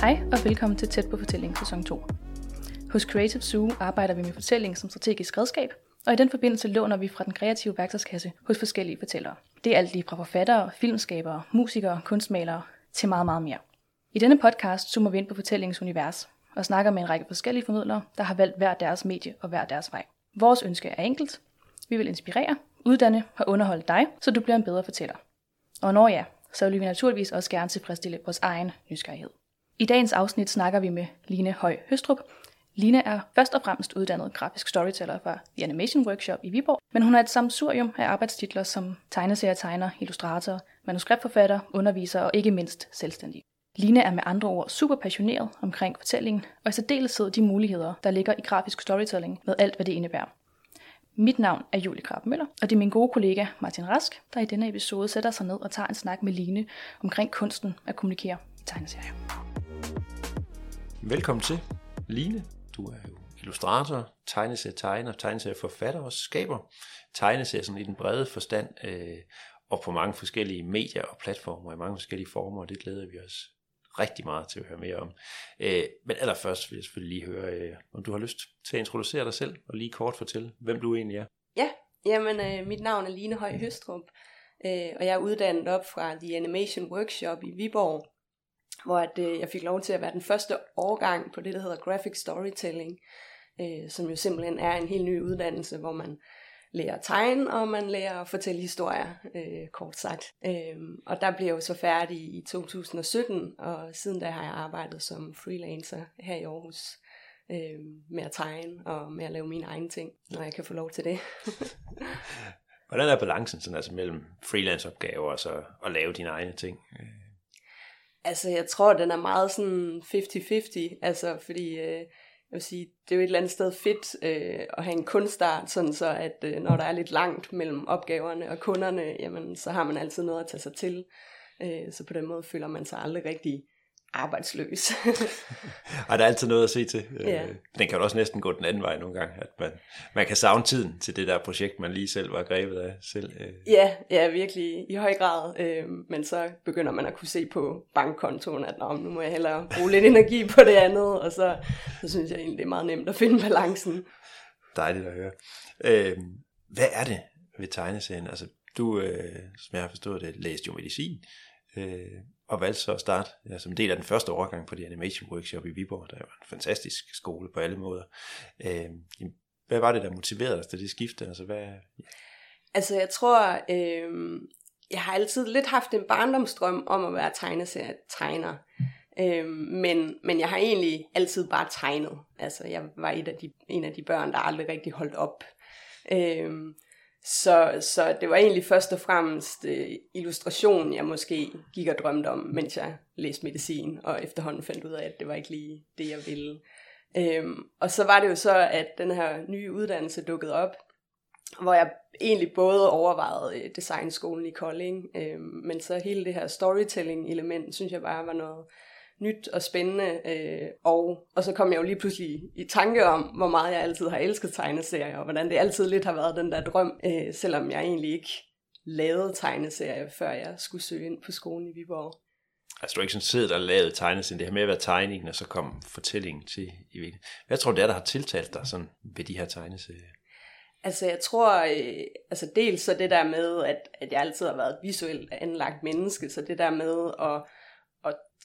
Hej og velkommen til Tæt på Fortælling sæson 2. Hos Creative Zoo arbejder vi med fortælling som strategisk redskab, og i den forbindelse låner vi fra den kreative værktøjskasse hos forskellige fortællere. Det er alt lige fra forfattere, filmskabere, musikere, kunstmalere til meget, meget mere. I denne podcast zoomer vi ind på fortællingens univers og snakker med en række forskellige formidlere, der har valgt hver deres medie og hver deres vej. Vores ønske er enkelt. Vi vil inspirere, uddanne og underholde dig, så du bliver en bedre fortæller. Og når ja, så vil vi naturligvis også gerne tilfredsstille vores egen nysgerrighed. I dagens afsnit snakker vi med Line Høj Høstrup. Line er først og fremmest uddannet grafisk storyteller fra The Animation Workshop i Viborg, men hun har et samsurium af arbejdstitler som tegneserietegner, illustrator, manuskriptforfatter, underviser og ikke mindst selvstændig. Line er med andre ord super passioneret omkring fortællingen, og i særdeleshed de muligheder, der ligger i grafisk storytelling med alt, hvad det indebærer. Mit navn er Julie Krab Møller, og det er min gode kollega Martin Rask, der i denne episode sætter sig ned og tager en snak med Line omkring kunsten at kommunikere i tegneserier. Velkommen til, Line. Du er jo illustrator, tegneserietegner, tegneserieforfatter og skaber tegneserier sådan i den brede forstand, øh, og på mange forskellige medier og platformer i mange forskellige former, og det glæder vi os rigtig meget til at høre mere om. Øh, men allerførst vil jeg selvfølgelig lige høre, øh, om du har lyst til at introducere dig selv, og lige kort fortælle, hvem du egentlig er. Ja, jamen øh, mit navn er Line Høj Høstrup, øh, og jeg er uddannet op fra The Animation Workshop i Viborg, hvor at, øh, jeg fik lov til at være den første årgang på det, der hedder Graphic Storytelling, øh, som jo simpelthen er en helt ny uddannelse, hvor man lærer at tegne, og man lærer at fortælle historier, øh, kort sagt. Øh, og der blev jeg jo så færdig i 2017, og siden da har jeg arbejdet som freelancer her i Aarhus øh, med at tegne og med at lave mine egne ting, når jeg kan få lov til det. Hvordan er balancen sådan, altså, mellem freelance-opgaver og så at lave dine egne ting? Øh, Altså, jeg tror, den er meget sådan 50-50, altså, fordi øh, jeg vil sige, det er jo et eller andet sted fedt øh, at have en kunstart, sådan så at øh, når der er lidt langt mellem opgaverne og kunderne, jamen, så har man altid noget at tage sig til. Øh, så på den måde føler man sig aldrig rigtig arbejdsløs. Ej, der er altid noget at se til. Ja. Øh, Den kan jo også næsten gå den anden vej nogle gange, at man, man kan savne tiden til det der projekt, man lige selv var grebet af selv. øh. ja, ja, virkelig i høj grad. Øh, men så begynder man at kunne se på bankkontoen, at Nå, nu må jeg hellere bruge lidt energi på det andet, og så, så synes jeg egentlig, det er meget nemt at finde balancen. Dejligt at høre. Øh, hvad er det ved tegneserien? Altså, du, øh, som jeg har forstået det, læste jo medicin, øh, og valgte så at starte ja, som en del af den første overgang på det Animation Workshop i Viborg, der var en fantastisk skole på alle måder. Øh, hvad var det, der motiverede dig til det skifte? Altså, hvad, Altså jeg tror, øh, jeg har altid lidt haft en barndomsdrøm om at være tegneserietegner. Øh, men, men jeg har egentlig altid bare tegnet. Altså jeg var et af de, en af de børn, der aldrig rigtig holdt op. Øh, så, så det var egentlig først og fremmest øh, illustration, jeg måske gik og drømte om, mens jeg læste medicin, og efterhånden fandt ud af, at det var ikke lige det, jeg ville. Øhm, og så var det jo så, at den her nye uddannelse dukkede op, hvor jeg egentlig både overvejede øh, designskolen i Kolding, øhm, men så hele det her storytelling-element, synes jeg bare var noget nyt og spændende. Øh, og, og så kom jeg jo lige pludselig i tanke om, hvor meget jeg altid har elsket tegneserier, og hvordan det altid lidt har været den der drøm, øh, selvom jeg egentlig ikke lavede tegneserier, før jeg skulle søge ind på skolen i Viborg. Altså, du har ikke sådan siddet og lavet tegneserien, det har med at være tegningen, og så kom fortællingen til i. Hvad tror du, det er, der har tiltalt dig sådan ved de her tegneserier? Altså jeg tror, øh, altså dels så det der med, at, at jeg altid har været et visuelt anlagt menneske, så det der med at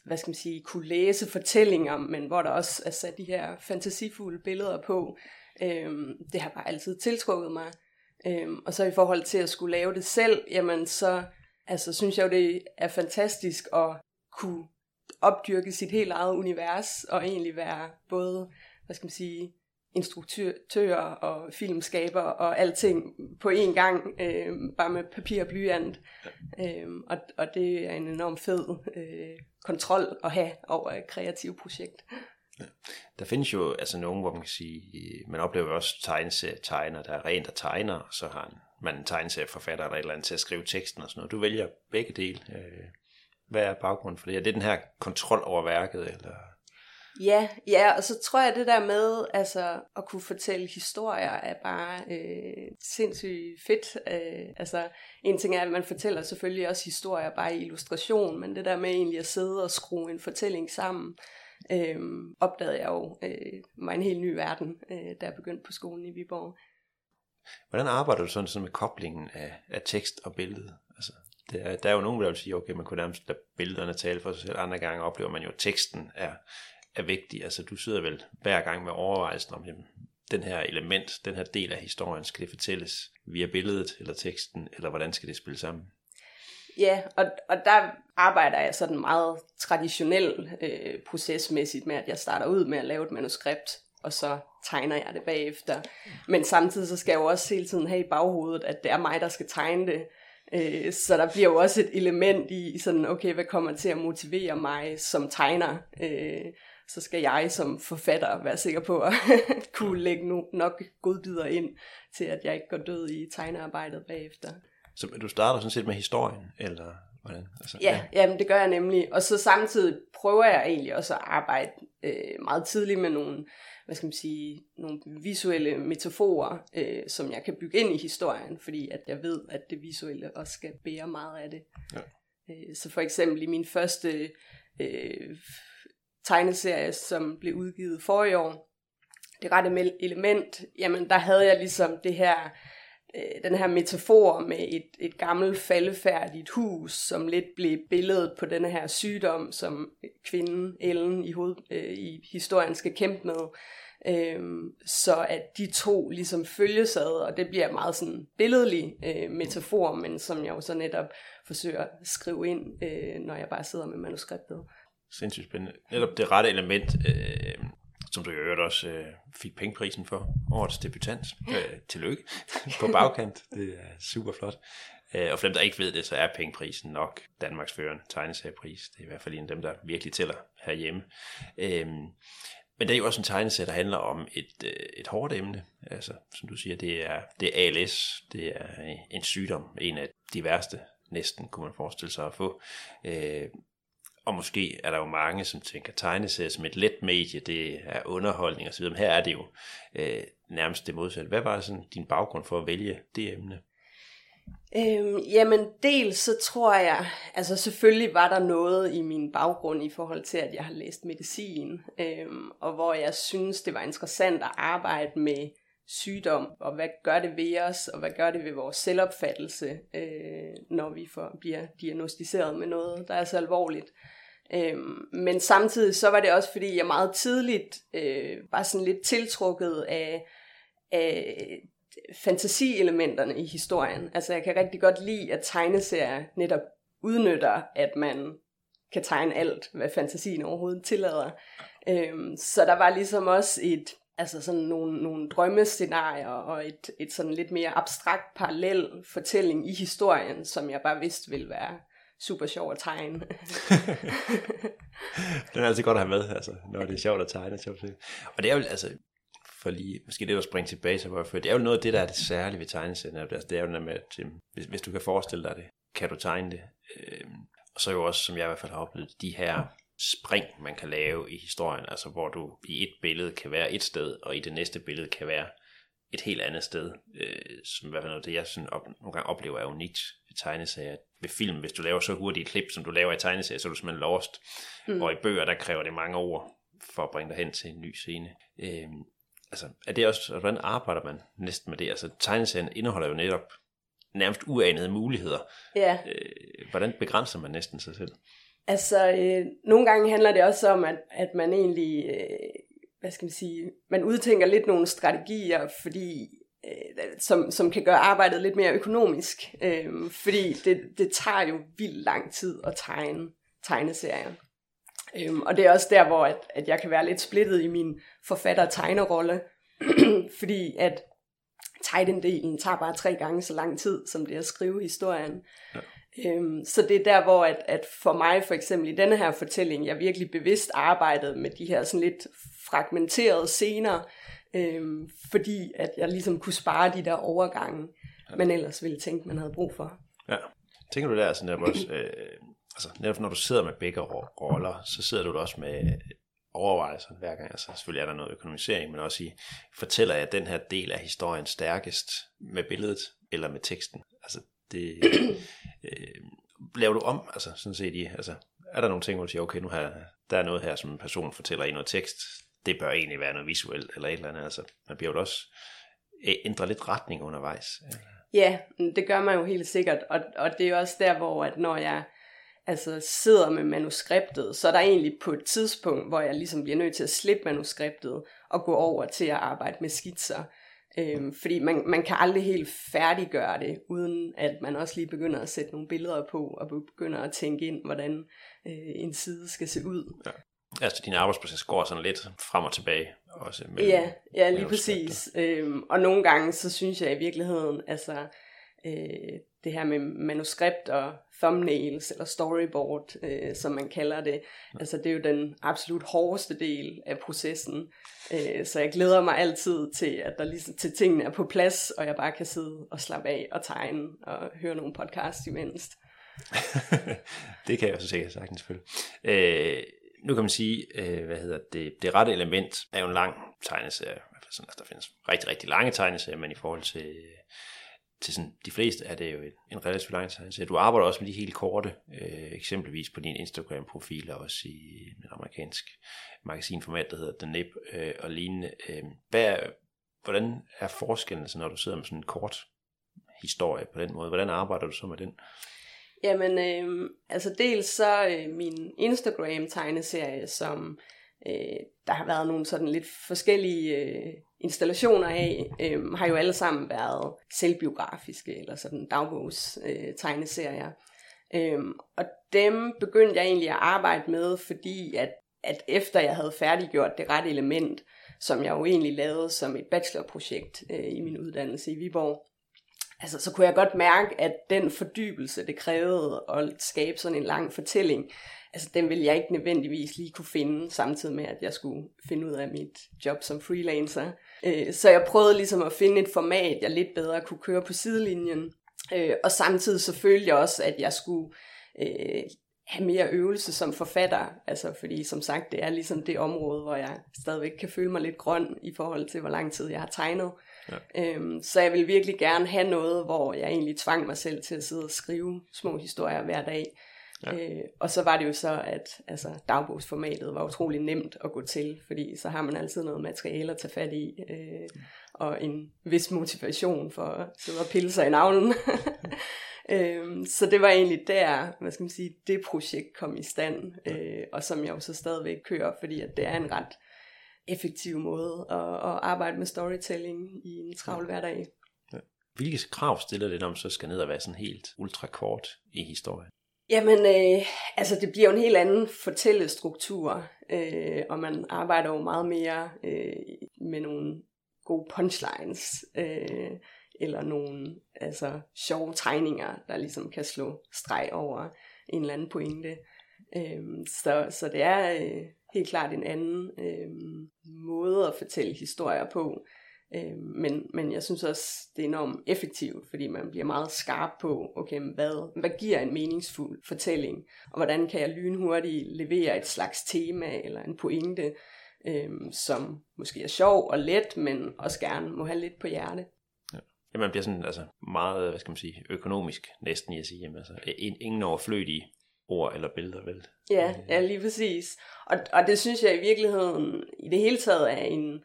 hvad skal man sige, kunne læse fortællinger, men hvor der også er sat de her fantasifulde billeder på, øhm, det har bare altid tiltrukket mig. Øhm, og så i forhold til at skulle lave det selv, jamen så altså, synes jeg jo, det er fantastisk at kunne opdyrke sit helt eget univers, og egentlig være både, hvad skal man sige, instruktører og filmskaber og alting på én gang, øh, bare med papir og blyant. Øh, og, og det er en enorm fed øh, kontrol at have over et kreativt projekt. Der findes jo altså nogen, hvor man kan sige, man oplever også tegneserietegner, der er rent at tegner, og så har man en tegneserieforfatter eller et eller andet til at skrive teksten og sådan noget. Du vælger begge dele. Øh, Hvad er baggrunden for det? Er det den her kontrol over værket, eller... Ja, ja, og så tror jeg det der med altså at kunne fortælle historier er bare øh, sindssygt fedt. Øh, altså en ting er, at man fortæller selvfølgelig også historier bare i illustration, men det der med egentlig at sidde og skrue en fortælling sammen, øh, opdagede jeg jo øh, mig en helt ny verden, øh, da jeg begyndte på skolen i Viborg. Hvordan arbejder du sådan, sådan med koblingen af, af tekst og billede? Altså, det er, der er jo nogen, der vil sige, okay, man kunne nærmest lade billederne tale for sig selv. Andre gange oplever man jo, at teksten er, er vigtig. Altså, du sidder vel hver gang med overvejelsen om, jamen, den her element, den her del af historien, skal det fortælles via billedet eller teksten, eller hvordan skal det spille sammen? Ja, og, og der arbejder jeg sådan meget traditionel øh, procesmæssigt med, at jeg starter ud med at lave et manuskript, og så tegner jeg det bagefter. Men samtidig så skal jeg jo også hele tiden have i baghovedet, at det er mig, der skal tegne det. Øh, så der bliver jo også et element i sådan, okay, hvad kommer til at motivere mig som tegner? Øh, så skal jeg som forfatter være sikker på at kunne lægge nok godbidder ind til, at jeg ikke går død i tegnearbejdet bagefter. Så du starter sådan set med historien, eller hvordan? Altså, ja, ja. Jamen, det gør jeg nemlig. Og så samtidig prøver jeg egentlig også at arbejde øh, meget tidligt med nogle, hvad skal man sige, nogle visuelle metaforer, øh, som jeg kan bygge ind i historien, fordi at jeg ved, at det visuelle også skal bære meget af det. Ja. Øh, så for eksempel i min første øh, tegneserie, som blev udgivet for i år, det rette element, jamen der havde jeg ligesom det her øh, den her metafor med et, et gammelt faldefærdigt hus, som lidt blev billedet på den her sygdom, som kvinden Ellen i, hoved, øh, i historien skal kæmpe med. Øhm, så at de to ligesom følges ad, og det bliver meget sådan billedlig øh, metafor, men som jeg jo så netop forsøger at skrive ind, øh, når jeg bare sidder med manuskriptet. Sindssygt spændende. Netop det rette element, øh, som du i øvrigt også øh, fik pengeprisen for, årets debutant. Øh, tillykke på bagkant. Det er super flot. Øh, og for dem, der ikke ved det, så er pengeprisen nok Danmarks førende tegneseriepris. Det er i hvert fald en af dem, der virkelig tæller herhjemme. Øh, men det er jo også en tegneserie, der handler om et, øh, et hårdt emne. Altså, som du siger, det er, det er ALS. Det er en sygdom, en af de værste næsten, kunne man forestille sig at få. Øh, og måske er der jo mange, som tænker tegneserier som et let medie, det er underholdning osv. Men her er det jo øh, nærmest det modsatte. Hvad var sådan din baggrund for at vælge det emne? Øhm, jamen dels så tror jeg, altså selvfølgelig var der noget i min baggrund i forhold til, at jeg har læst medicin, øhm, og hvor jeg synes, det var interessant at arbejde med sygdom, og hvad gør det ved os, og hvad gør det ved vores selvopfattelse, øh, når vi får, bliver diagnostiseret med noget, der er så alvorligt. Øhm, men samtidig så var det også, fordi jeg meget tidligt øh, var sådan lidt tiltrukket af, af fantasielementerne i historien. Altså jeg kan rigtig godt lide, at tegneserier netop udnytter, at man kan tegne alt, hvad fantasien overhovedet tillader. Øhm, så der var ligesom også et, altså sådan nogle, nogle drømmescenarier og et, et sådan lidt mere abstrakt parallel fortælling i historien, som jeg bare vidste ville være super sjov at tegne. den er altid godt at have med, altså, når det er sjovt at tegne. Sjovt. Og det er jo altså, for lige, måske det at springe tilbage til, var det er jo noget af det, der er det særlige ved tegneserien. Altså, det er jo noget med, at øhm, hvis, hvis du kan forestille dig det, kan du tegne det. Øh, og så jo også, som jeg i hvert fald har oplevet, de her spring, man kan lave i historien, altså hvor du i et billede kan være et sted, og i det næste billede kan være et helt andet sted, øh, som i hvert fald noget det, jeg sådan op, nogle gange oplever er unikt tegneserier. Ved film, hvis du laver så hurtigt et klip, som du laver i tegneserier, så er du simpelthen lost. Mm. Og i bøger, der kræver det mange ord for at bringe dig hen til en ny scene. Øh, altså, er det også, hvordan arbejder man næsten med det? Altså, tegneserien indeholder jo netop nærmest uanede muligheder. Ja. Øh, hvordan begrænser man næsten sig selv? Altså, øh, nogle gange handler det også om, at, at man egentlig, øh, hvad skal man sige, man udtænker lidt nogle strategier, fordi som, som kan gøre arbejdet lidt mere økonomisk. Øh, fordi det, det tager jo vildt lang tid at tegne tegneserier. Øhm, og det er også der, hvor at, at jeg kan være lidt splittet i min forfatter-tegnerolle, fordi at tegnen tager bare tre gange så lang tid, som det er at skrive historien. Ja. Øhm, så det er der, hvor at, at for mig for eksempel i denne her fortælling, jeg virkelig bevidst arbejdede med de her sådan lidt fragmenterede scener, øhm, fordi at jeg ligesom kunne spare de der overgange, ja. man ellers ville tænke, man havde brug for. Ja. Tænker du der sådan der også, øh, altså netop når du sidder med begge roller, så sidder du også med overvejelser hver gang. Altså selvfølgelig er der noget økonomisering, men også i, fortæller jeg den her del af historien stærkest med billedet eller med teksten? Altså det, øh, laver du om, altså sådan set i, altså er der nogle ting, hvor du siger, okay, nu har, der er noget her, som en person fortæller i noget tekst, det bør egentlig være noget visuelt, eller et eller andet, altså, man bliver jo også ændre lidt retning undervejs. Ja, det gør man jo helt sikkert, og, og det er også der, hvor at når jeg altså sidder med manuskriptet, så er der egentlig på et tidspunkt, hvor jeg ligesom bliver nødt til at slippe manuskriptet og gå over til at arbejde med skitser. Øhm, fordi man, man kan aldrig helt færdiggøre det, uden at man også lige begynder at sætte nogle billeder på, og begynder at tænke ind, hvordan øh, en side skal se ud. Ja. Altså din arbejdsproces går sådan lidt frem og tilbage også. Mellem, ja, ja, lige præcis. Øhm, og nogle gange, så synes jeg i virkeligheden, altså øh, det her med manuskript og thumbnails, eller storyboard, øh, som man kalder det, ja. altså det er jo den absolut hårdeste del af processen. Øh, så jeg glæder mig altid til, at der ligesom til tingene er på plads, og jeg bare kan sidde og slappe af og tegne og høre nogle podcasts imens. det kan jeg også sikkert sagtens selvfølgelig. Øh, nu kan man sige, øh, hvad hedder det, det rette element er jo en lang tegneserie. Sådan, altså, der findes rigtig, rigtig lange tegneserier, men i forhold til, til sådan, de fleste er det jo en relativt lang tegneserie. Du arbejder også med de helt korte, øh, eksempelvis på din Instagram-profil, og også i en amerikansk magasinformat, der hedder The Nip øh, og lignende. Øh, hvad er, hvordan er forskellen, så når du sidder med sådan en kort historie på den måde? Hvordan arbejder du så med den? Jamen, øh, altså dels så øh, min Instagram-tegneserie, som øh, der har været nogle sådan lidt forskellige øh, installationer af, øh, har jo alle sammen været selvbiografiske, eller sådan dagbogs øh, tegneserier. Øh, og dem begyndte jeg egentlig at arbejde med, fordi at, at efter jeg havde færdiggjort det rette element, som jeg jo egentlig lavede som et bachelorprojekt øh, i min uddannelse i Viborg, altså, så kunne jeg godt mærke, at den fordybelse, det krævede at skabe sådan en lang fortælling, altså den ville jeg ikke nødvendigvis lige kunne finde, samtidig med, at jeg skulle finde ud af mit job som freelancer. Øh, så jeg prøvede ligesom at finde et format, jeg lidt bedre kunne køre på sidelinjen. Øh, og samtidig så følte jeg også, at jeg skulle øh, have mere øvelse som forfatter, altså fordi som sagt, det er ligesom det område, hvor jeg stadigvæk kan føle mig lidt grøn i forhold til, hvor lang tid jeg har tegnet. Ja. Øhm, så jeg vil virkelig gerne have noget, hvor jeg egentlig tvang mig selv til at sidde og skrive små historier hver dag. Ja. Øh, og så var det jo så, at altså, dagbogsformatet var utrolig nemt at gå til, fordi så har man altid noget materiale at tage fat i, øh, og en vis motivation for at sidde og pille sig i navnen. øhm, så det var egentlig der, hvad skal man sige, det projekt kom i stand, øh, og som jeg jo så stadigvæk kører, fordi at det er en ret effektiv måde at, at arbejde med storytelling i en travl hverdag. Ja. Hvilke krav stiller det, når man så skal ned og være sådan helt ultra kort i historien? Jamen, øh, altså det bliver jo en helt anden fortællestruktur, øh, og man arbejder jo meget mere øh, med nogle gode punchlines, øh, eller nogle altså, sjove tegninger, der ligesom kan slå streg over en eller anden pointe. Øh, så, så det er øh, helt klart en anden øh, måde at fortælle historier på. Øh, men, men jeg synes også, det er enormt effektivt, fordi man bliver meget skarp på, okay, hvad, hvad giver en meningsfuld fortælling, og hvordan kan jeg lynhurtigt levere et slags tema eller en pointe, øh, som måske er sjov og let, men også gerne må have lidt på hjerte. Ja. man bliver sådan altså meget, hvad skal man sige, økonomisk næsten i at sige, jamen, altså, ingen overflødige ord eller billeder, vel? Ja, ja lige præcis. Og, og det synes jeg i virkeligheden i det hele taget er en,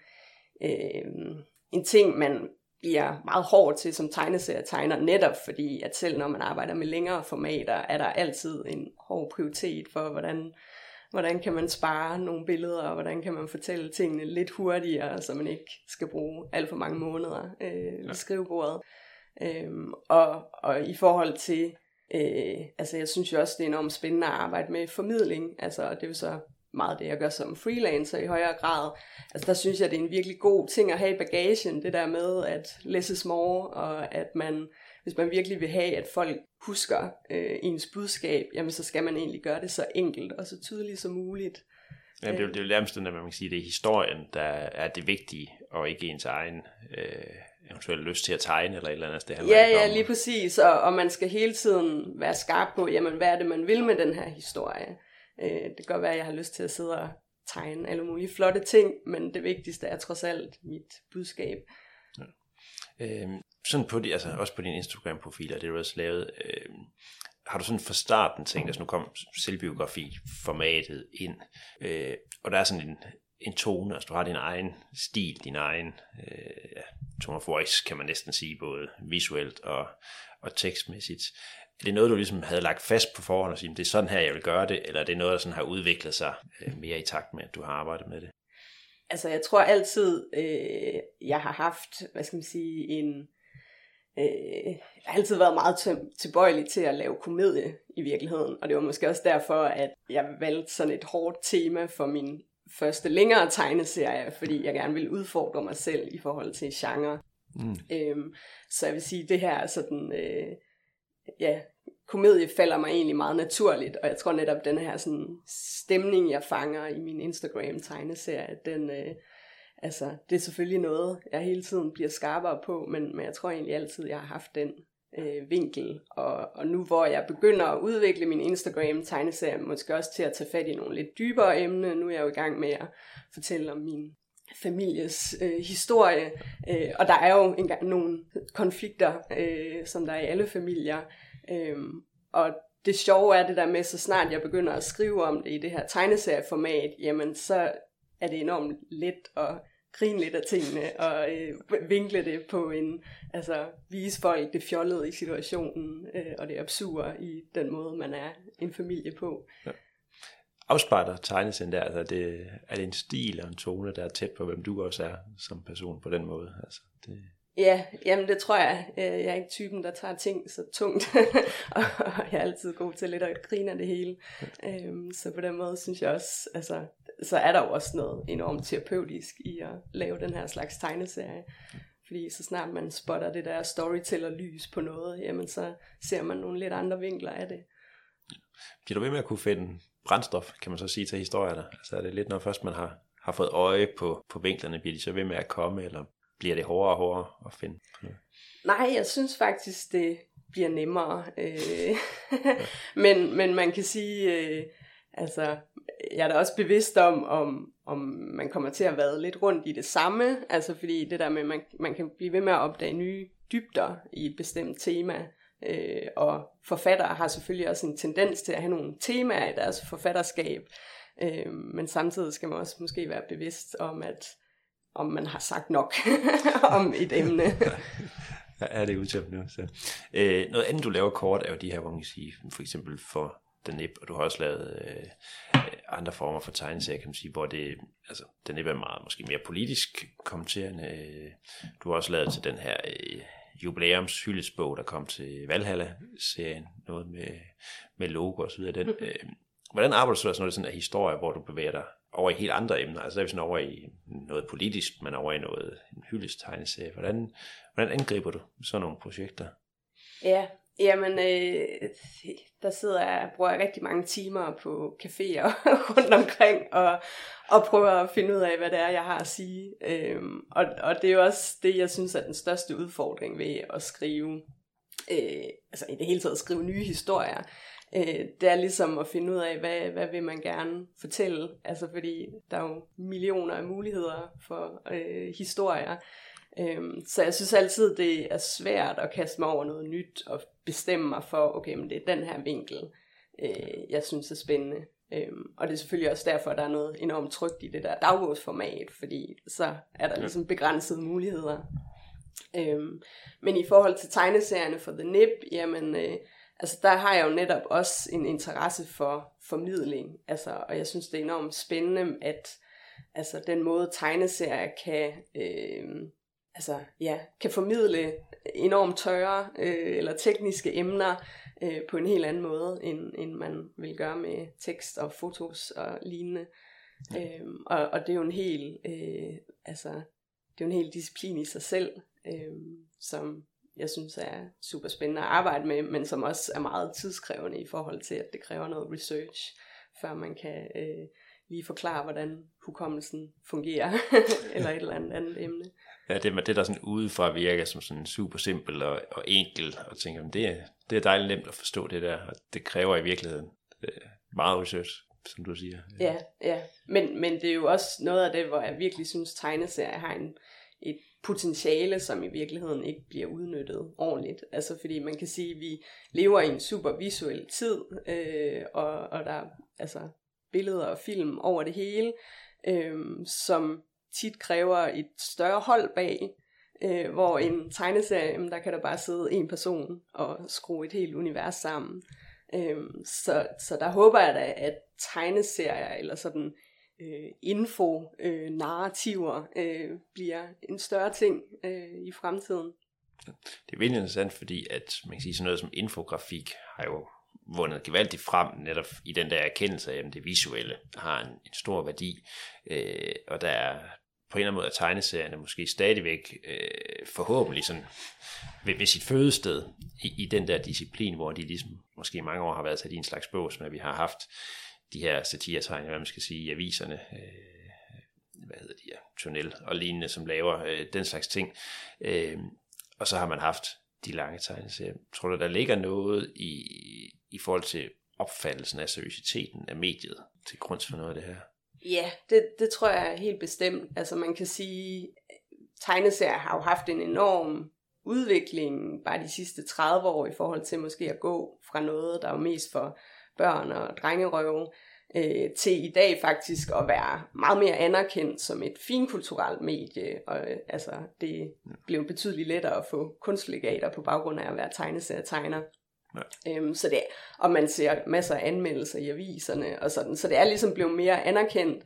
øh, en ting, man bliver meget hård til som tegneserietegner, netop fordi, at selv når man arbejder med længere formater, er der altid en hård prioritet for, hvordan, hvordan kan man spare nogle billeder, og hvordan kan man fortælle tingene lidt hurtigere, så man ikke skal bruge alt for mange måneder øh, ved ja. skrivebordet. Øhm, og, og i forhold til Øh, altså jeg synes jo også, det er enormt spændende at arbejde med formidling. Altså det er jo så meget det, jeg gør som freelancer i højere grad. Altså der synes jeg, det er en virkelig god ting at have i bagagen, det der med at læse små, og at man, hvis man virkelig vil have, at folk husker øh, ens budskab, jamen så skal man egentlig gøre det så enkelt og så tydeligt som muligt. Ja, det er, jo, det er jo nærmest at man kan sige, det er historien, der er det vigtige, og ikke ens egen øh, eventuelt lyst til at tegne eller et eller andet. Det ja, ja, lige præcis. Og, og man skal hele tiden være skarp på, jamen, hvad er det, man vil med den her historie. Øh, det kan godt være, at jeg har lyst til at sidde og tegne alle mulige flotte ting, men det vigtigste er trods alt mit budskab. Ja. Øhm, sådan på de, altså også på din Instagram-profil, er det du også lavet, øh, har du sådan fra starten tænkt, at nu kom selvbiografi-formatet ind, øh, og der er sådan en, en tone, altså du har din egen stil, din egen øh, ja, tone of voice, kan man næsten sige, både visuelt og, og tekstmæssigt. Er det noget, du ligesom havde lagt fast på forhånd og sige, det er sådan her, jeg vil gøre det, eller er det noget, der sådan har udviklet sig øh, mere i takt med, at du har arbejdet med det? Altså, jeg tror altid, øh, jeg har haft, hvad skal man sige, en... Øh, jeg har altid været meget tilbøjelig til at lave komedie i virkeligheden, og det var måske også derfor, at jeg valgte sådan et hårdt tema for min første længere tegneserie, fordi jeg gerne ville udfordre mig selv i forhold til genre. Mm. Øhm, så jeg vil sige, det her sådan, øh, ja, komedie falder mig egentlig meget naturligt, og jeg tror netop, den her sådan, stemning, jeg fanger i min Instagram-tegneserie, den, øh, altså, det er selvfølgelig noget, jeg hele tiden bliver skarpere på, men, men jeg tror egentlig altid, jeg har haft den øh, vinkel, og, og nu hvor jeg begynder at udvikle min Instagram-tegneserie, måske også til at tage fat i nogle lidt dybere emner, nu er jeg jo i gang med at fortælle om min families øh, historie, øh, og der er jo engang nogle konflikter, øh, som der er i alle familier, øh, og det sjove er det der med, så snart jeg begynder at skrive om det i det her tegneserieformat, jamen så er det enormt let at grine lidt af tingene, og øh, vinkle det på en, altså vise folk det fjollede i situationen, øh, og det absurde i den måde, man er en familie på. Ja afspejler tegneserien der? Altså, det, er det en stil og en tone, der er tæt på, hvem du også er som person på den måde? Altså, det... Ja, jamen det tror jeg. Øh, jeg er ikke typen, der tager ting så tungt, og jeg er altid god til lidt at grine af det hele. Øhm, så på den måde synes jeg også, altså, så er der jo også noget enormt terapeutisk i at lave den her slags tegneserie. Fordi så snart man spotter det der storyteller-lys på noget, jamen så ser man nogle lidt andre vinkler af det. Bliver du ved med at kunne finde brændstof, kan man så sige, til historierne? Altså er det lidt, når først man har, har fået øje på, på vinklerne, bliver de så ved med at komme, eller bliver det hårdere og hårdere at finde? Nej, jeg synes faktisk, det bliver nemmere. Øh, men, men man kan sige, øh, altså, jeg er da også bevidst om, om, om man kommer til at være lidt rundt i det samme, altså fordi det der med, man, man kan blive ved med at opdage nye dybder i et bestemt tema, Øh, og forfattere har selvfølgelig også en tendens til at have nogle temaer i deres forfatterskab, øh, men samtidig skal man også måske være bevidst om, at om man har sagt nok om et emne. er det udtømt nu. Så. Øh, noget andet, du laver kort, er jo de her, hvor man kan sige, for eksempel for The Nip, og du har også lavet øh, andre former for tegneserier, kan man sige, hvor det, altså, The Nip er meget måske mere politisk kommenterende. Du har også lavet til den her øh, jubilæums hyldesbog, der kom til Valhalla-serien, noget med, med logo og så videre. Den, øh, hvordan arbejder du så sådan noget sådan en historie, hvor du bevæger dig over i helt andre emner? Altså er vi sådan over i noget politisk, men over i noget en hyldestegneserie. Hvordan, hvordan angriber du sådan nogle projekter? Ja, Jamen, øh, der sidder jeg bruger jeg rigtig mange timer på caféer rundt omkring, og, og prøver at finde ud af, hvad det er, jeg har at sige. Øhm, og, og det er jo også det, jeg synes er den største udfordring ved at skrive, øh, altså i det hele taget skrive nye historier. Øh, det er ligesom at finde ud af, hvad, hvad vil man gerne fortælle, altså fordi der er jo millioner af muligheder for øh, historier. Øhm, så jeg synes altid, det er svært at kaste mig over noget nyt og bestemme mig for, okay, men det er den her vinkel, øh, jeg synes er spændende. Øhm, og det er selvfølgelig også derfor, at der er noget enormt trygt i det der dagbogsformat, fordi så er der ligesom begrænsede muligheder. Øhm, men i forhold til tegneserierne for The Nip, jamen, øh, altså der har jeg jo netop også en interesse for formidling, altså, og jeg synes, det er enormt spændende, at altså, den måde tegneserier kan øh, altså, ja, kan formidle enormt tørre øh, eller tekniske emner øh, på en helt anden måde, end, end man vil gøre med tekst og fotos og lignende. Ja. Øhm, og, og det er jo en hel, øh, altså, det er jo en hel disciplin i sig selv, øh, som jeg synes er super spændende at arbejde med, men som også er meget tidskrævende i forhold til, at det kræver noget research, før man kan øh, lige forklare, hvordan hukommelsen fungerer, eller et eller andet andet emne. Ja, det, det der sådan udefra virker som sådan super simpel og, og enkel, og tænker, det er, det er dejligt nemt at forstå det der, og det kræver i virkeligheden øh, meget research, som du siger. Ja, ja. Men, men det er jo også noget af det, hvor jeg virkelig synes, tegneserier har en, et potentiale, som i virkeligheden ikke bliver udnyttet ordentligt. Altså fordi man kan sige, at vi lever i en super visuel tid, øh, og, og der er altså, billeder og film over det hele, øh, som tit kræver et større hold bag, øh, hvor en tegneserie, der kan der bare sidde en person og skrue et helt univers sammen. Øh, så, så der håber jeg da, at tegneserier eller sådan øh, info-narrativer øh, øh, bliver en større ting øh, i fremtiden. Det er virkelig interessant, fordi at man kan sige sådan noget som infografik har jo vundet gevaldigt frem netop i den der erkendelse af, at det visuelle har en, en stor værdi, øh, og der er på en eller anden måde er tegneserierne måske stadigvæk øh, forhåbentlig sådan ved, ved sit fødested i, i den der disciplin, hvor de ligesom måske mange år har været sat i en slags bås, men vi har haft de her satiretegninger, hvad man skal sige, i aviserne, øh, hvad hedder de her, Tunnel og lignende, som laver øh, den slags ting. Øh, og så har man haft de lange tegneserier. Tror du, der ligger noget i, i forhold til opfattelsen af seriøsiteten af mediet til grund for noget af det her? Ja, det, det tror jeg helt bestemt. Altså man kan sige, tegneserier har jo haft en enorm udvikling bare de sidste 30 år i forhold til måske at gå fra noget, der var mest for børn og drengerøve, øh, til i dag faktisk at være meget mere anerkendt som et finkulturelt medie. Og, øh, altså, det blev betydeligt lettere at få kunstlegater på baggrund af at være tegneserietegner. Ja. Øhm, så det, og man ser masser af anmeldelser i aviserne og sådan, så det er ligesom blevet mere anerkendt.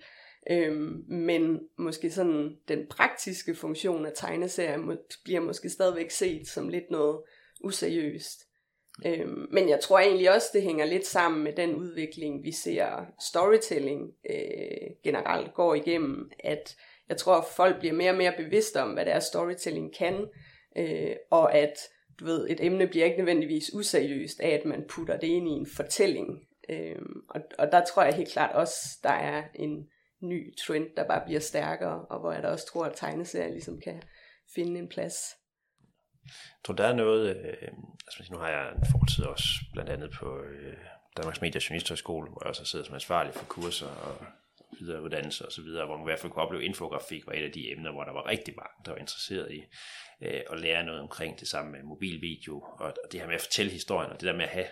Øhm, men måske sådan den praktiske funktion af tegneserier må, bliver måske stadigvæk set som lidt noget useriøst. Øhm, men jeg tror egentlig også, det hænger lidt sammen med den udvikling, vi ser storytelling øh, generelt går igennem, at jeg tror, at folk bliver mere og mere bevidste om, hvad det er, storytelling kan, øh, og at du ved, et emne bliver ikke nødvendigvis useriøst af, at man putter det ind i en fortælling. Øhm, og, og der tror jeg helt klart også, der er en ny trend, der bare bliver stærkere, og hvor jeg da også tror, at tegneserier ligesom kan finde en plads. Jeg tror, der er noget, øh, altså nu har jeg en fortid også, blandt andet på øh, Danmarks Media Journalisthøjskole, hvor jeg også sidder som ansvarlig for kurser og videreuddannelse og så videre, hvor man i hvert fald kunne opleve, at infografik var et af de emner, hvor der var rigtig mange, der var interesseret i øh, at lære noget omkring det samme med mobilvideo, og, og det her med at fortælle historien, og det der med at have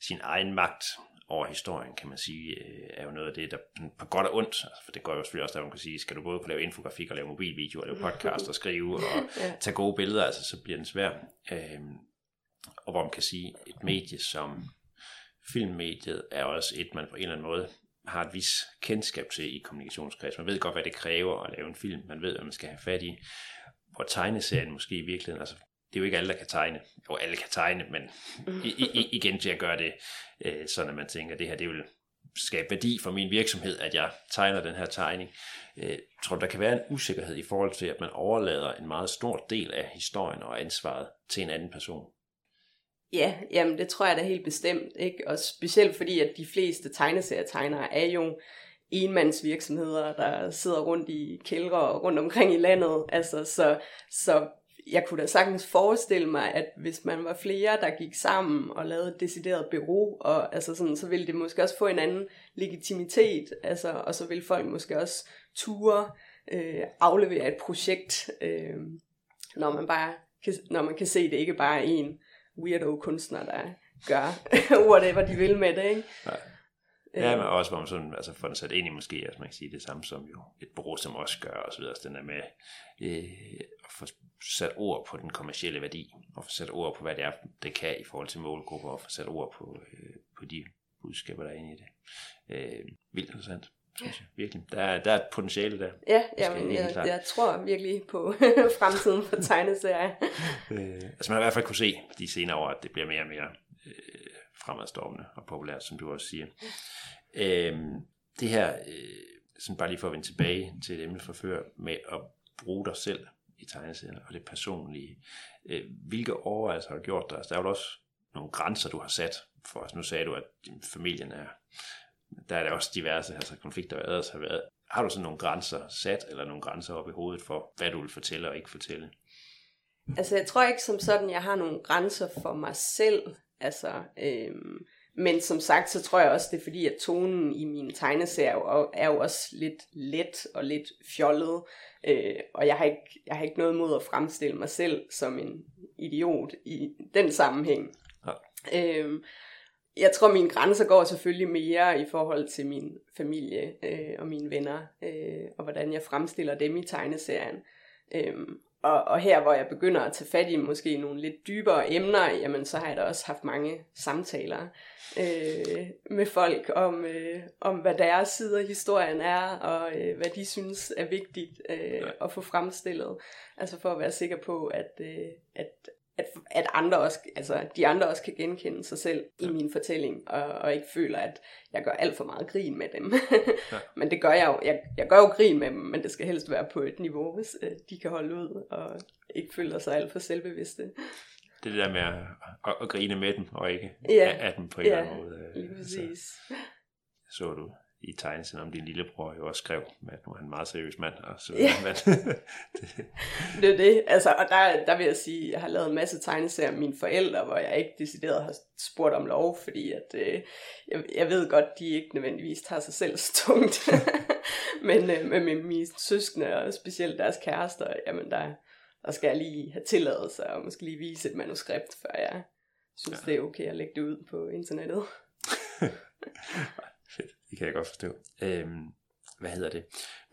sin egen magt over historien, kan man sige, øh, er jo noget af det, der på godt og ondt, altså, for det går jo selvfølgelig også, der man kan sige, skal du både kunne lave infografik og lave mobilvideo, og lave podcast og skrive og tage gode billeder, altså så bliver den svær. Øh, og hvor man kan sige, et medie som filmmediet er også et, man på en eller anden måde har et vis kendskab til i kommunikationskreds. Man ved godt, hvad det kræver at lave en film. Man ved, hvad man skal have fat i. Hvor tegneserien måske i virkeligheden, altså det er jo ikke alle, der kan tegne. Jo, alle kan tegne, men i, i, igen til at gøre det, øh, sådan at man tænker, at det her, det vil skabe værdi for min virksomhed, at jeg tegner den her tegning. Øh, tror du, der kan være en usikkerhed i forhold til, at man overlader en meget stor del af historien og ansvaret til en anden person? Ja, jamen det tror jeg da helt bestemt, ikke? Og specielt fordi, at de fleste tegneserietegnere er jo enmandsvirksomheder, der sidder rundt i kældre og rundt omkring i landet. Altså, så, så jeg kunne da sagtens forestille mig, at hvis man var flere, der gik sammen og lavede et decideret bureau, og altså sådan, så ville det måske også få en anden legitimitet, altså, og så ville folk måske også ture øh, aflevere et projekt, øh, når man bare kan, når man kan se, at det ikke bare er en weirdo kunstner, der gør whatever de vil med det, ikke? Nej. Ja, men også hvor man sådan, altså får den sat ind i måske, altså man kan sige det samme som jo et bureau som også gør, og så videre, så den er med øh, at få sat ord på den kommercielle værdi, og få sat ord på, hvad det er, det kan i forhold til målgrupper, og få sat ord på, øh, på de budskaber, der er inde i det. Øh, vildt interessant synes jeg. Virkelig. Der er, der er et potentiale der. Ja, jamen, jeg, jeg, jeg tror virkelig på fremtiden for tegneserier. øh, altså man har i hvert fald kunne se de senere år, at det bliver mere og mere øh, fremadstormende og populært, som du også siger. Øhm, det her, øh, sådan bare lige for at vende tilbage til et emne fra før, med at bruge dig selv i tegneserier og det personlige. Øh, hvilke overvejelser har du gjort dig? Altså, der er jo også nogle grænser, du har sat for os. Nu sagde du, at din familien er der er der også diverse altså konflikter, der ellers har været. Har du sådan nogle grænser sat, eller nogle grænser op i hovedet for, hvad du vil fortælle og ikke fortælle? Altså, jeg tror ikke som sådan, jeg har nogle grænser for mig selv. Altså, øhm, men som sagt, så tror jeg også, det er fordi, at tonen i mine tegneserier er jo også lidt let og lidt fjollet. Øh, og jeg har, ikke, jeg har ikke noget mod at fremstille mig selv som en idiot i den sammenhæng. Ja. Øh, jeg tror, mine grænser går selvfølgelig mere i forhold til min familie øh, og mine venner, øh, og hvordan jeg fremstiller dem i tegneserien. Øh, og, og her, hvor jeg begynder at tage fat i måske nogle lidt dybere emner, jamen så har jeg da også haft mange samtaler øh, med folk om, øh, om, hvad deres side af historien er, og øh, hvad de synes er vigtigt øh, at få fremstillet. Altså for at være sikker på, at, øh, at, at, at andre også, altså de andre også kan genkende sig selv ja. i min fortælling, og, og ikke føler, at jeg gør alt for meget grin med dem. ja. Men det gør jeg jo. Jeg, jeg gør jo grin med dem, men det skal helst være på et niveau, hvis uh, de kan holde ud, og ikke føler sig alt for selvbevidste. Det der med at, at, at grine med dem, og ikke ja. af dem på en ja, eller anden måde. lige præcis. Så, så du i tegnelsen om din lillebror jo også skrev, at nu er han en meget seriøs mand. Og så, ja. men, det. det er det. Altså, og der, der vil jeg sige, at jeg har lavet en masse tegneserier med mine forældre, hvor jeg ikke decideret har spurgt om lov, fordi at, øh, jeg, jeg ved godt, de ikke nødvendigvis tager sig selv så tungt. men øh, med mine, mine søskende, og specielt deres kærester, jamen der, der skal jeg lige have tilladelse, og måske lige vise et manuskript, før jeg synes, ja. det er okay at lægge det ud på internettet. Det kan jeg godt forstå. Øhm, hvad hedder det?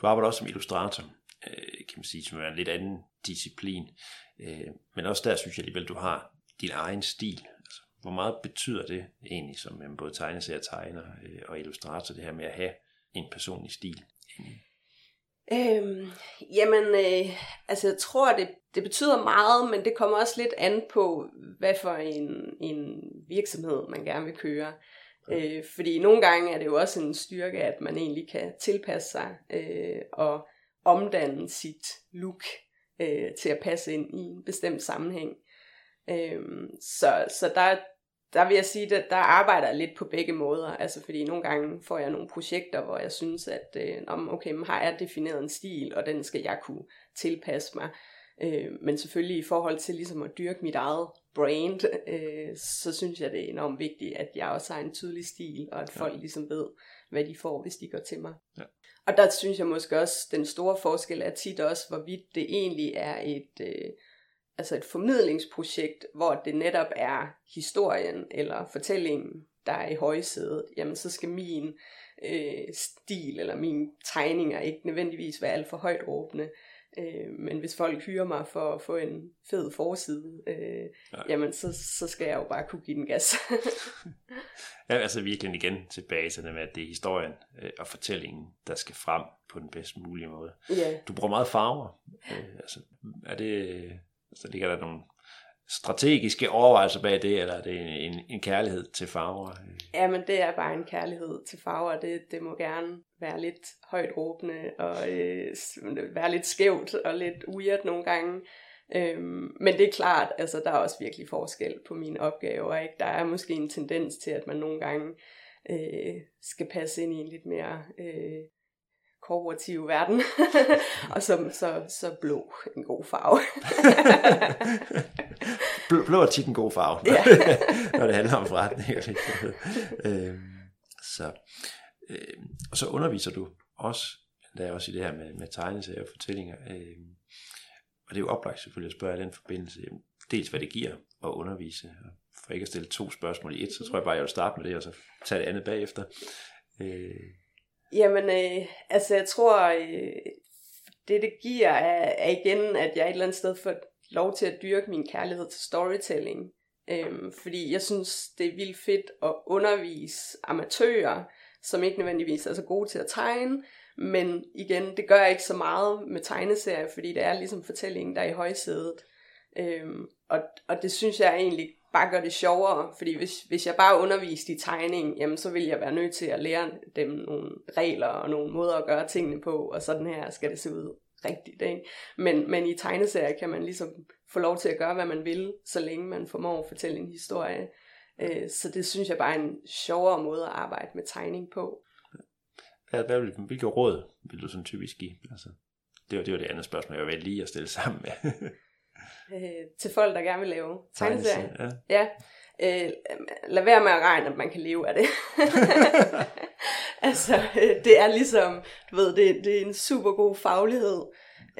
Du arbejder også som illustrator, øh, kan man sige, som er en lidt anden disciplin. Øh, men også der synes jeg alligevel, du har din egen stil. Altså, hvor meget betyder det egentlig, som en både tegneserie, tegner øh, og illustrator, det her med at have en personlig stil? Øhm, jamen, øh, altså jeg tror, det, det betyder meget, men det kommer også lidt an på, hvad for en, en virksomhed man gerne vil køre. Øh, fordi nogle gange er det jo også en styrke, at man egentlig kan tilpasse sig øh, og omdanne sit look øh, til at passe ind i en bestemt sammenhæng. Øh, så så der, der vil jeg sige, at der arbejder jeg lidt på begge måder. Altså fordi nogle gange får jeg nogle projekter, hvor jeg synes, at øh, okay, men har jeg defineret en stil, og den skal jeg kunne tilpasse mig. Øh, men selvfølgelig i forhold til ligesom at dyrke mit eget brand, øh, så synes jeg, det er enormt vigtigt, at jeg også har en tydelig stil, og at folk ja. ligesom ved, hvad de får, hvis de går til mig. Ja. Og der synes jeg måske også, den store forskel er tit også, hvorvidt det egentlig er et, øh, altså et formidlingsprojekt, hvor det netop er historien eller fortællingen, der er i højsædet. Jamen så skal min øh, stil eller mine tegninger ikke nødvendigvis være alt for højt råbende. Øh, men hvis folk hyrer mig for at få en fed forside, øh, ja. jamen så, så skal jeg jo bare kunne give den gas. ja, altså virkelig igen tilbage til det med, at det er historien øh, og fortællingen, der skal frem på den bedst mulige måde. Ja. Du bruger meget farver. Øh, altså, er det, altså ligger der nogle strategiske overvejelser bag det, eller er det en, en, en kærlighed til farver? Ja, men det er bare en kærlighed til farver. Det, det må gerne være lidt højt råbende, og øh, være lidt skævt og lidt weird nogle gange. Øhm, men det er klart, altså der er også virkelig forskel på mine opgaver. Ikke? Der er måske en tendens til, at man nogle gange øh, skal passe ind i en lidt mere øh, korporative verden. og så, så, så blå en god farve. blå, blå er tit en god farve, ja. når det handler om forretning. øhm, så, øhm, og så underviser du også, der er også i det her med, med tegneserier og fortællinger. Øhm, og det er jo oplagt selvfølgelig at spørge i den forbindelse, dels hvad det giver at undervise, og for ikke at stille to spørgsmål i et, så tror jeg bare, jeg vil starte med det, og så tage det andet bagefter. Øh, Jamen, øh, altså jeg tror, øh, det det giver er, er igen, at jeg et eller andet sted får lov til at dyrke min kærlighed til storytelling. Øhm, fordi jeg synes, det er vildt fedt at undervise amatører, som ikke nødvendigvis er så gode til at tegne, men igen, det gør jeg ikke så meget med tegneserier, fordi det er ligesom fortællingen, der er i højsædet. Øhm, og, og det synes jeg egentlig bare gør det sjovere, fordi hvis, hvis jeg bare underviste i tegning, jamen så vil jeg være nødt til at lære dem nogle regler og nogle måder at gøre tingene på, og sådan her skal det se ud rigtigt. Ikke? Men, men i tegneserier kan man ligesom få lov til at gøre, hvad man vil, så længe man formår at fortælle en historie. Øh, så det synes jeg bare er en sjovere måde at arbejde med tegning på. Hvad, hvad vil, hvilke råd vil du sådan typisk give? Altså, det, var, det var det andet spørgsmål, jeg var lige at stille sammen med. øh, til folk, der gerne vil lave tegneserier. Ja. ja. øh, lad være med at regne, at man kan leve af det. altså, øh, det er ligesom, du ved, det, det er en super god faglighed,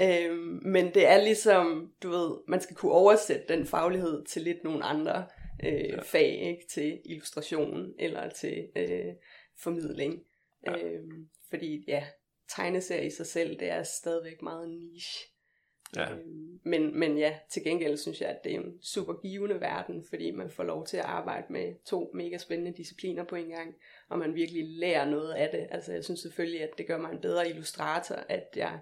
øh, men det er ligesom, du ved, man skal kunne oversætte den faglighed til lidt nogle andre øh, ja. fag, ikke? til illustration eller til øh, formidling. Ja. Øh, fordi ja, tegneserie i sig selv, det er stadigvæk meget niche. Ja. Øhm, men, men ja, til gengæld synes jeg, at det er en super givende verden, fordi man får lov til at arbejde med to mega spændende discipliner på en gang, og man virkelig lærer noget af det. Altså jeg synes selvfølgelig, at det gør mig en bedre illustrator, at jeg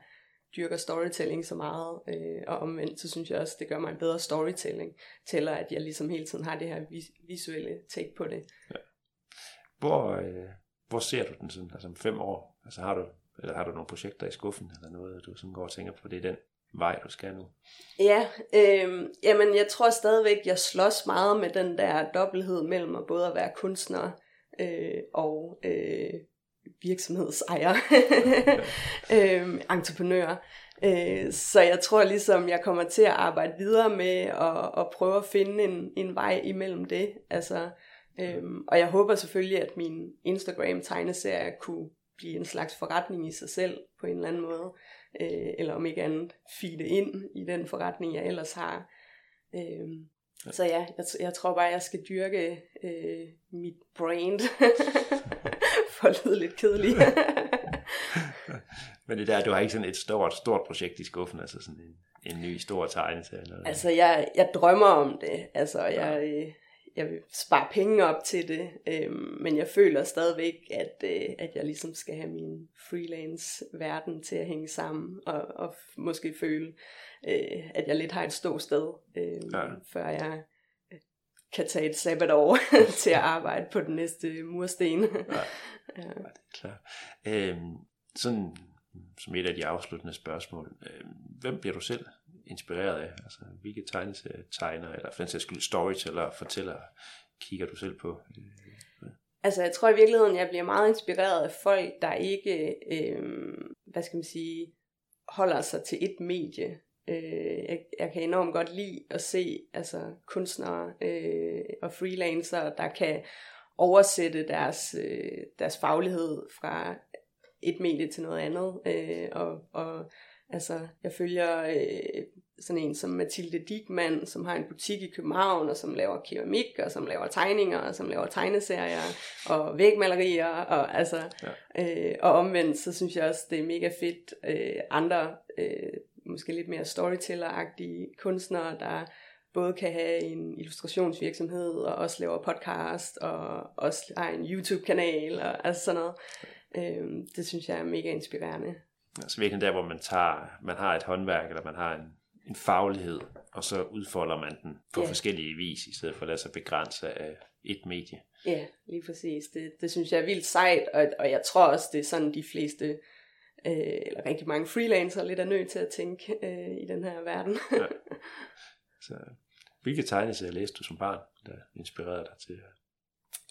dyrker storytelling så meget, øh, og omvendt så synes jeg også, det gør mig en bedre storytelling, tæller at jeg ligesom hele tiden har det her vis- visuelle take på det. Ja. Hvor, øh, hvor ser du den sådan, altså om fem år? Altså har du, eller har du nogle projekter i skuffen, eller noget, du sådan går og tænker på, det er den vej, du skal nu? Ja, øh, jamen jeg tror stadigvæk, jeg slås meget med den der dobbelthed mellem at både at være kunstner øh, og øh, virksomhedsejer, øh, entreprenør. Øh, så jeg tror ligesom, jeg kommer til at arbejde videre med at, at prøve at finde en, en vej imellem det. Altså, øh, og jeg håber selvfølgelig, at min Instagram-tegneserie kunne blive en slags forretning i sig selv på en eller anden måde øh, eller om ikke andet feede ind i den forretning, jeg ellers har. Øh, ja. Så ja, jeg, jeg tror bare, jeg skal dyrke øh, mit brand, for at lyde lidt kedelig. Men det der, du har ikke sådan et stort, stort projekt i skuffen, altså sådan en, en ny stor tegneserie? Eller altså, jeg, jeg drømmer om det. Altså, jeg, øh, jeg vil spare penge op til det, øh, men jeg føler stadigvæk, at, øh, at jeg ligesom skal have min freelance verden til at hænge sammen, og, og måske føle, øh, at jeg lidt har et stort sted, øh, ja. før jeg øh, kan tage et sabbatår til at arbejde på den næste mursten. ja. ja. ja, det er klart. Øh, sådan som et af de afsluttende spørgsmål, øh, hvem bliver du selv inspireret af? Altså, hvilke tegneserier, tegner, eller for den sags skyld storyteller, fortæller, kigger du selv på? Altså, jeg tror i virkeligheden, jeg bliver meget inspireret af folk, der ikke, øh, hvad skal man sige, holder sig til et medie. Øh, jeg, jeg kan enormt godt lide at se altså, kunstnere øh, og freelancere, der kan oversætte deres, øh, deres faglighed fra et medie til noget andet. Øh, og, og Altså, jeg følger øh, sådan en som Mathilde Diekmann, som har en butik i København, og som laver keramik, og som laver tegninger, og som laver tegneserier, og vægmalerier, og altså, ja. øh, og omvendt, så synes jeg også, det er mega fedt, øh, andre, øh, måske lidt mere storyteller-agtige kunstnere, der både kan have en illustrationsvirksomhed, og også laver podcast, og også har en YouTube-kanal, og altså sådan noget. Øh, det synes jeg er mega inspirerende. Altså virkelig der, hvor man tager, man har et håndværk, eller man har en, en faglighed, og så udfolder man den på yeah. forskellige vis, i stedet for at lade sig begrænse af et medie. Ja, lige præcis. Det, det synes jeg er vildt sejt, og, og jeg tror også, det er sådan de fleste, øh, eller rigtig mange freelancere lidt er nødt til at tænke øh, i den her verden. ja. Så, hvilke tegneserier læste du som barn, der inspirerede dig til at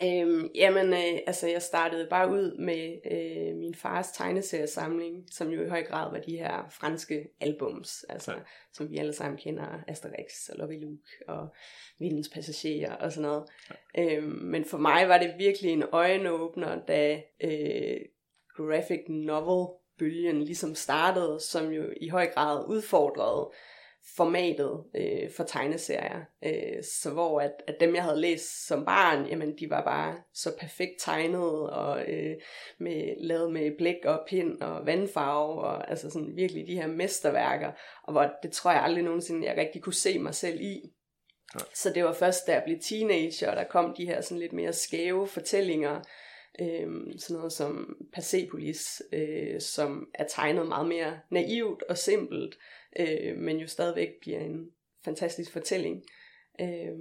Øhm, jamen, øh, altså jeg startede bare ud med øh, min fars tegneseriesamling, som jo i høj grad var de her franske albums, altså ja. som vi alle sammen kender, Asterix og Lovey Luke og Vindens Passagerer og sådan noget. Ja. Øhm, men for mig var det virkelig en øjenåbner, da øh, graphic novel bølgen ligesom startede, som jo i høj grad udfordrede formatet øh, for tegneserier. Øh, så hvor at, at dem, jeg havde læst som barn, jamen de var bare så perfekt tegnet og øh, med, lavet med blæk og pind og vandfarve og altså sådan virkelig de her mesterværker, og hvor det tror jeg aldrig nogensinde, jeg rigtig kunne se mig selv i. Ja. Så det var først, da jeg blev teenager, og der kom de her sådan lidt mere skæve fortællinger, øh, sådan noget som Persepolis, øh, som er tegnet meget mere naivt og simpelt, øh, men jo stadigvæk bliver en fantastisk fortælling. Øh,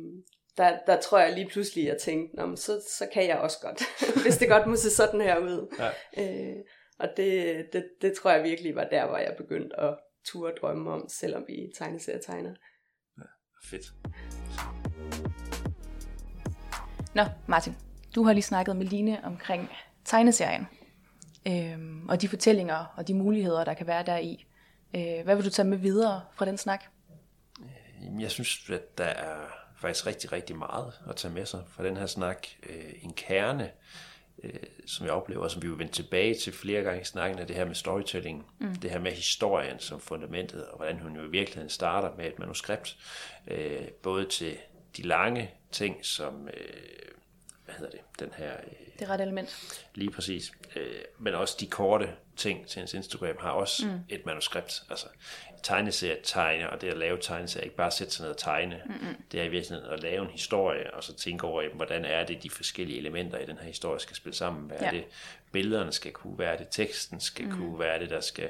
der, der tror jeg lige pludselig, at jeg tænkte, Nå, så, så kan jeg også godt, hvis det godt må se sådan her ud. Ja. Øh, og det, det, det tror jeg virkelig var der, hvor jeg begyndte at turde drømme om, selvom vi tegneserie tegner. Ja, fedt. Nå, Martin, du har lige snakket med Line omkring tegneserien, øhm, og de fortællinger og de muligheder, der kan være der i. Øh, hvad vil du tage med videre fra den snak? Jeg synes, at der er faktisk rigtig, rigtig meget at tage med sig fra den her snak. Øh, en kerne, øh, som jeg oplever, som vi vil vende tilbage til flere gange i snakken, er det her med storytelling. Mm. Det her med historien som fundamentet, og hvordan hun jo i virkeligheden starter med et manuskript. Både til de lange ting, som... Øh, hvad hedder det? Den her... Øh, det er ret element. Lige præcis. Øh, men også de korte ting til hendes Instagram har også mm. et manuskript. Altså tegneserie tegne, og det at lave tegneserie, ikke bare sætte sig ned og tegne. Mm-hmm. Det er i virkeligheden at lave en historie, og så tænke over, hvordan er det, de forskellige elementer i den her historie skal spille sammen. Hvad ja. er det, billederne skal kunne, er det, teksten skal mm. kunne, er det, der skal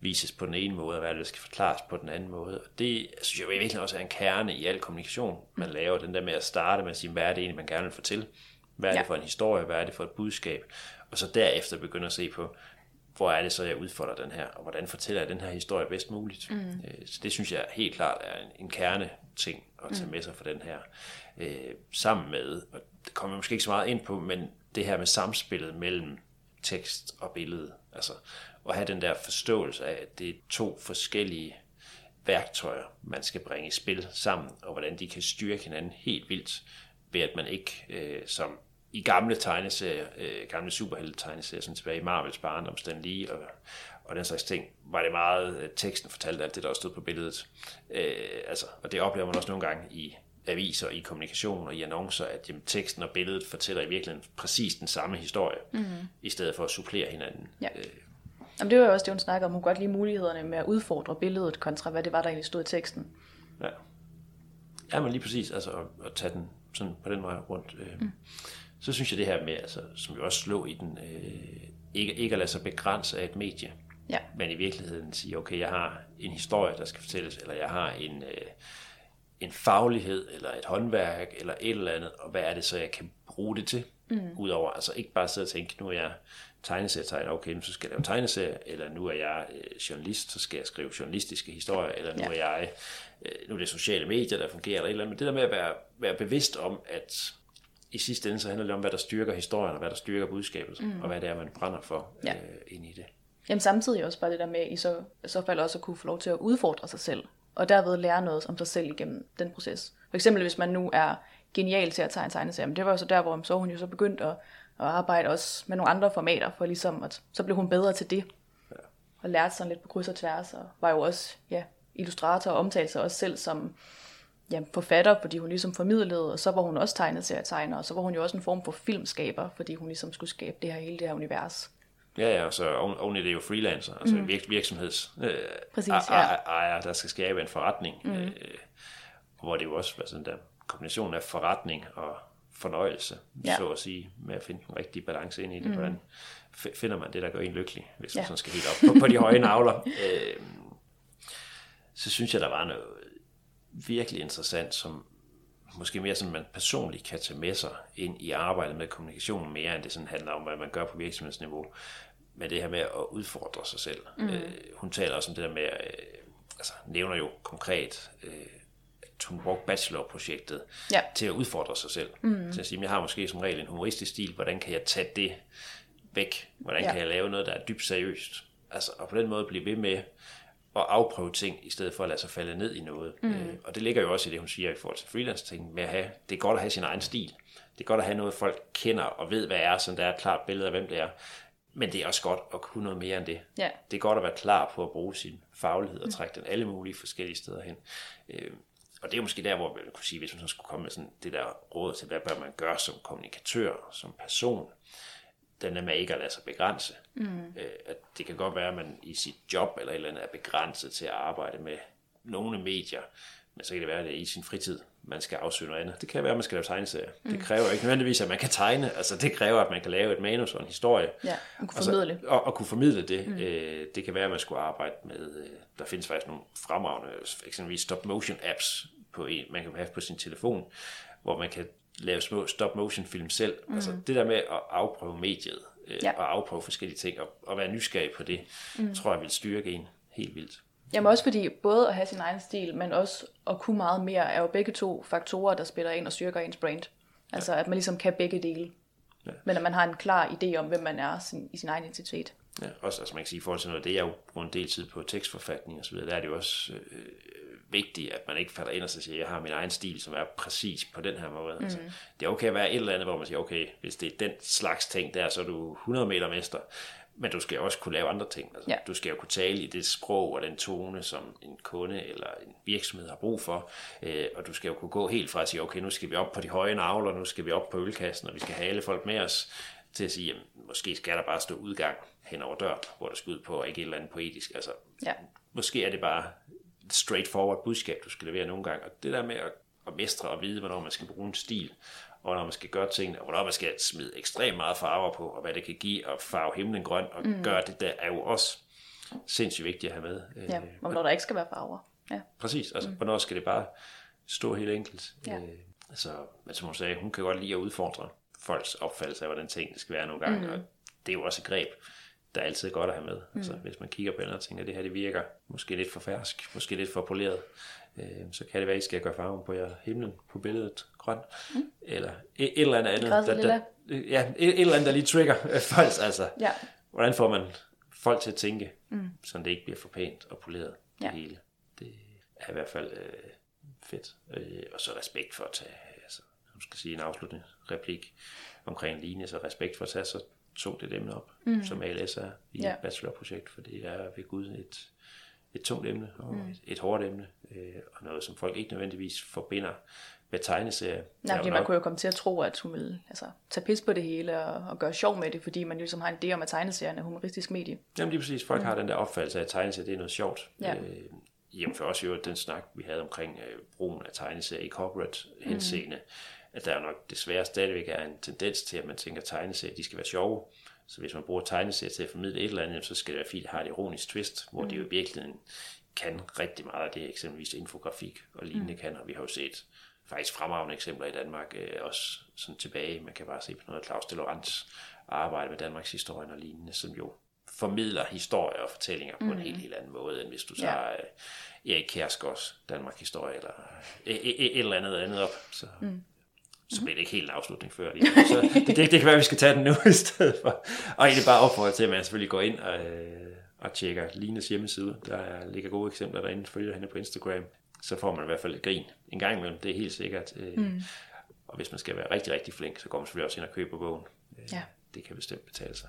vises på den ene måde, og hvad det, der skal forklares på den anden måde. Og det synes jeg virkelig også er en kerne i al kommunikation, man mm. laver. Den der med at starte med at sige, hvad er det egentlig, man gerne vil fortælle? Hvad er ja. det for en historie? Hvad er det for et budskab? Og så derefter begynde at se på, hvor er det så, jeg udfordrer den her, og hvordan fortæller jeg den her historie bedst muligt. Mm. Øh, så det synes jeg helt klart er en, en kerne ting at tage mm. med sig for den her. Øh, sammen med, og det kommer jeg måske ikke så meget ind på, men det her med samspillet mellem tekst og billede. Altså at have den der forståelse af, at det er to forskellige værktøjer, man skal bringe i spil sammen, og hvordan de kan styrke hinanden helt vildt, ved at man ikke øh, som i gamle tegneserier, øh, gamle superhelte-tegneserier, sådan tilbage i Marvels barndom, Stan Lee og, og den slags ting, var det meget øh, teksten fortalte alt det, der også stod på billedet. Øh, altså, og det oplever man også nogle gange i aviser, i kommunikation og i annoncer, at jamen, teksten og billedet fortæller i virkeligheden præcis den samme historie, mm-hmm. i stedet for at supplere hinanden. Ja. Øh. Jamen, det var jo også det, hun snakker om. Hun godt lide mulighederne med at udfordre billedet kontra, hvad det var, der egentlig stod i teksten. Ja, ja men lige præcis, altså at, at tage den sådan på den vej rundt. Øh. Mm så synes jeg det her med, altså, som jo også slå i den, øh, ikke, ikke at lade sig begrænse af et medie, ja. men i virkeligheden sige, okay, jeg har en historie, der skal fortælles, eller jeg har en, øh, en faglighed, eller et håndværk, eller et eller andet, og hvad er det så, jeg kan bruge det til? Mm. Udover, altså ikke bare sidde og tænke, nu er jeg tegneserietegner, okay, så skal jeg lave tegneserie, eller nu er jeg øh, journalist, så skal jeg skrive journalistiske historier, eller nu ja. er jeg, øh, nu er det sociale medier, der fungerer, eller et eller andet, men det der med at være, være bevidst om, at i sidste ende så handler det om, hvad der styrker historien, og hvad der styrker budskabet, mm. og hvad det er, man brænder for ja. øh, ind i det. Jamen samtidig også bare det der med, i så, så fald også at kunne få lov til at udfordre sig selv, og derved lære noget om sig selv igennem den proces. For eksempel hvis man nu er genial til at tegne tegneserier, det var jo så der, hvor så hun jo så begyndt at, at arbejde også med nogle andre formater, for ligesom at, så blev hun bedre til det. Ja. Og lærte sådan lidt på kryds og tværs, og var jo også ja, illustrator og omtalte sig også selv som ja, forfatter, fordi hun ligesom formidlede, og så var hun også tegneserietegner, og så var hun jo også en form for filmskaber, fordi hun ligesom skulle skabe det her hele det her univers. Ja, ja, og så oven, i det er jo freelancer, altså mm. virk, virksomheds øh, Præcis, ja. ejer, der skal skabe en forretning, mm. øh, hvor det jo også var sådan der kombination af forretning og fornøjelse, ja. så at sige, med at finde den rigtige balance ind i det. Mm. Hvordan finder man det, der gør en lykkelig, hvis ja. man sådan skal helt op på, på de høje navler. øh, så synes jeg, der var noget, virkelig interessant, som måske mere sådan, man personligt kan tage med sig ind i arbejdet med kommunikation, mere end det sådan handler om, hvad man gør på virksomhedsniveau. Men det her med at udfordre sig selv. Mm. Øh, hun taler også om det der med, øh, altså nævner jo konkret, øh, at hun brugte bachelorprojektet ja. til at udfordre sig selv. Mm. Til at sige, jeg har måske som regel en humoristisk stil, hvordan kan jeg tage det væk? Hvordan ja. kan jeg lave noget, der er dybt seriøst? Altså, og på den måde blive ved med at afprøve ting, i stedet for at lade sig falde ned i noget. Mm. Øh, og det ligger jo også i det, hun siger i forhold til freelance-ting, med at have, det er godt at have sin egen stil. Det er godt at have noget, folk kender og ved, hvad er, så der er et klart billede af, hvem det er. Men det er også godt at kunne noget mere end det. Yeah. Det er godt at være klar på at bruge sin faglighed og trække den alle mulige forskellige steder hen. Øh, og det er måske der, hvor man kunne sige, hvis man så skulle komme med sådan det der råd til, hvad bør man gøre som kommunikatør, som person, den er med ikke at lade sig begrænse. Mm. Øh, at det kan godt være, at man i sit job eller et eller andet er begrænset til at arbejde med nogle medier, men så kan det være, at det er i sin fritid, man skal afsøge noget andet. Det kan være, at man skal lave tegneserier. Mm. Det kræver ikke nødvendigvis, at man kan tegne. Altså, det kræver, at man kan lave et manus og en historie. Ja, og kunne formidle. Altså, og, og kunne formidle det. Mm. Øh, det kan være, at man skulle arbejde med... Øh, der findes faktisk nogle fremragende, eksempelvis stop-motion apps, på en, man kan have på sin telefon, hvor man kan lave små stop-motion film selv. Mm. Altså det der med at afprøve mediet, øh, ja. og afprøve forskellige ting, og, og være nysgerrig på det, mm. tror jeg vil styrke en helt vildt. Jamen også fordi både at have sin egen stil, men også at kunne meget mere, er jo begge to faktorer, der spiller ind og styrker ens brand. Altså ja. at man ligesom kan begge dele. Ja. Men at man har en klar idé om, hvem man er sin, i sin egen identitet. Ja, også altså man kan sige, i forhold til noget, det er jo bruger en del tid på tekstforfatning og så videre, der er det jo også øh, vigtigt, at man ikke falder ind og så siger, jeg har min egen stil, som er præcis på den her måde. Mm. Altså, det er okay at være et eller andet, hvor man siger, okay, hvis det er den slags ting der, så er du 100 meter mester. Men du skal også kunne lave andre ting. Altså, Ja. Du skal jo kunne tale i det sprog og den tone, som en kunde eller en virksomhed har brug for. Øh, og du skal jo kunne gå helt fra at sige, okay, nu skal vi op på de høje navler, nu skal vi op på ølkassen, og vi skal have alle folk med os, til at sige, jamen, måske skal der bare stå udgang hen over døren, hvor der skal ud på, og ikke et eller andet poetisk. Altså, Ja. måske er det bare straightforward budskab, du skal levere nogle gange. Og det der med at, at mestre og vide, hvornår man skal bruge en stil, og når man skal gøre tingene, og hvornår man skal smide ekstremt meget farver på, og hvad det kan give, og farve himlen grøn, og mm. gøre det der, er jo også sindssygt vigtigt at have med. Ja, Øh, og når der ikke skal være farver. Ja. Præcis, altså mm. hvornår skal det bare stå helt enkelt. Ja. Øh, altså, men som hun sagde, hun kan godt lide at udfordre folks opfattelse af, hvordan tingene skal være nogle gange, mm. og det er jo også et greb, der er altid godt at have med. Mm. Altså, hvis man kigger på andre ting, og det her det virker måske lidt for fersk, måske lidt for poleret, øh, så kan det være, at I skal gøre farven på jer himlen på billedet grøn, mm. eller et, et eller andet andet. Der, der, ja, et, et eller andet, der lige trigger øh, folks, altså. Ja. Hvordan får man folk til at tænke, mm. så det ikke bliver for pænt og poleret det Ja. hele. Det er i hvert fald øh, fedt. Øh, og så respekt for at tage, altså, nu skal sige en afsluttende replik omkring linje, så respekt for at tage så tungt et emne op, mm. som ALS er i Ja. et bachelorprojekt, for det er ved Gud et, et tungt emne og mm. et, et hårdt emne, øh, og noget, som folk ikke nødvendigvis forbinder med tegneserier. Nej, fordi jo man nok- kunne jo komme til at tro, at hun ville altså, tage pis på det hele og, og gøre sjov med det, fordi man ligesom har en idé om, at tegneserien er humoristisk medie. Jamen lige præcis, folk mm. har den der opfattelse af, at tegneserier det er noget sjovt. Ja. Øh, jamen for os jo den snak, vi havde omkring øh, brugen af tegneserier i corporate henseende, at der nok desværre stadigvæk er en tendens til, at man tænker, at tegneserier de skal være sjove. Så hvis man bruger tegneserier til at formidle et eller andet, så skal det være fint at have et ironisk twist, hvor mm. det jo i virkeligheden kan rigtig meget af det, eksempelvis infografik og lignende mm. kan, og vi har jo set faktisk fremragende eksempler i Danmark, øh, også sådan tilbage, man kan bare se på noget af Claus de Laurents arbejde med Danmarks historie og lignende, som jo formidler historier og fortællinger på en helt, helt anden måde, end hvis du tager ja. Erik Kjærsgaards Danmark historie, eller et, et, et eller andet andet op, så, mm. Så bliver det ikke helt en afslutning før. Lige. Så det, det, det, kan være, at vi skal tage den nu i stedet for. Og egentlig bare opfordre til, at man selvfølgelig går ind og, øh, og tjekker Lines hjemmeside. Der er- ligger gode eksempler derinde, følger hende på Instagram. Så får man i hvert fald et grin en gang imellem, det er helt sikkert. Øh, mm. Og hvis man skal være rigtig, rigtig flink, så går man selvfølgelig også ind og køber bogen. Øh, Ja. Det kan bestemt betale sig.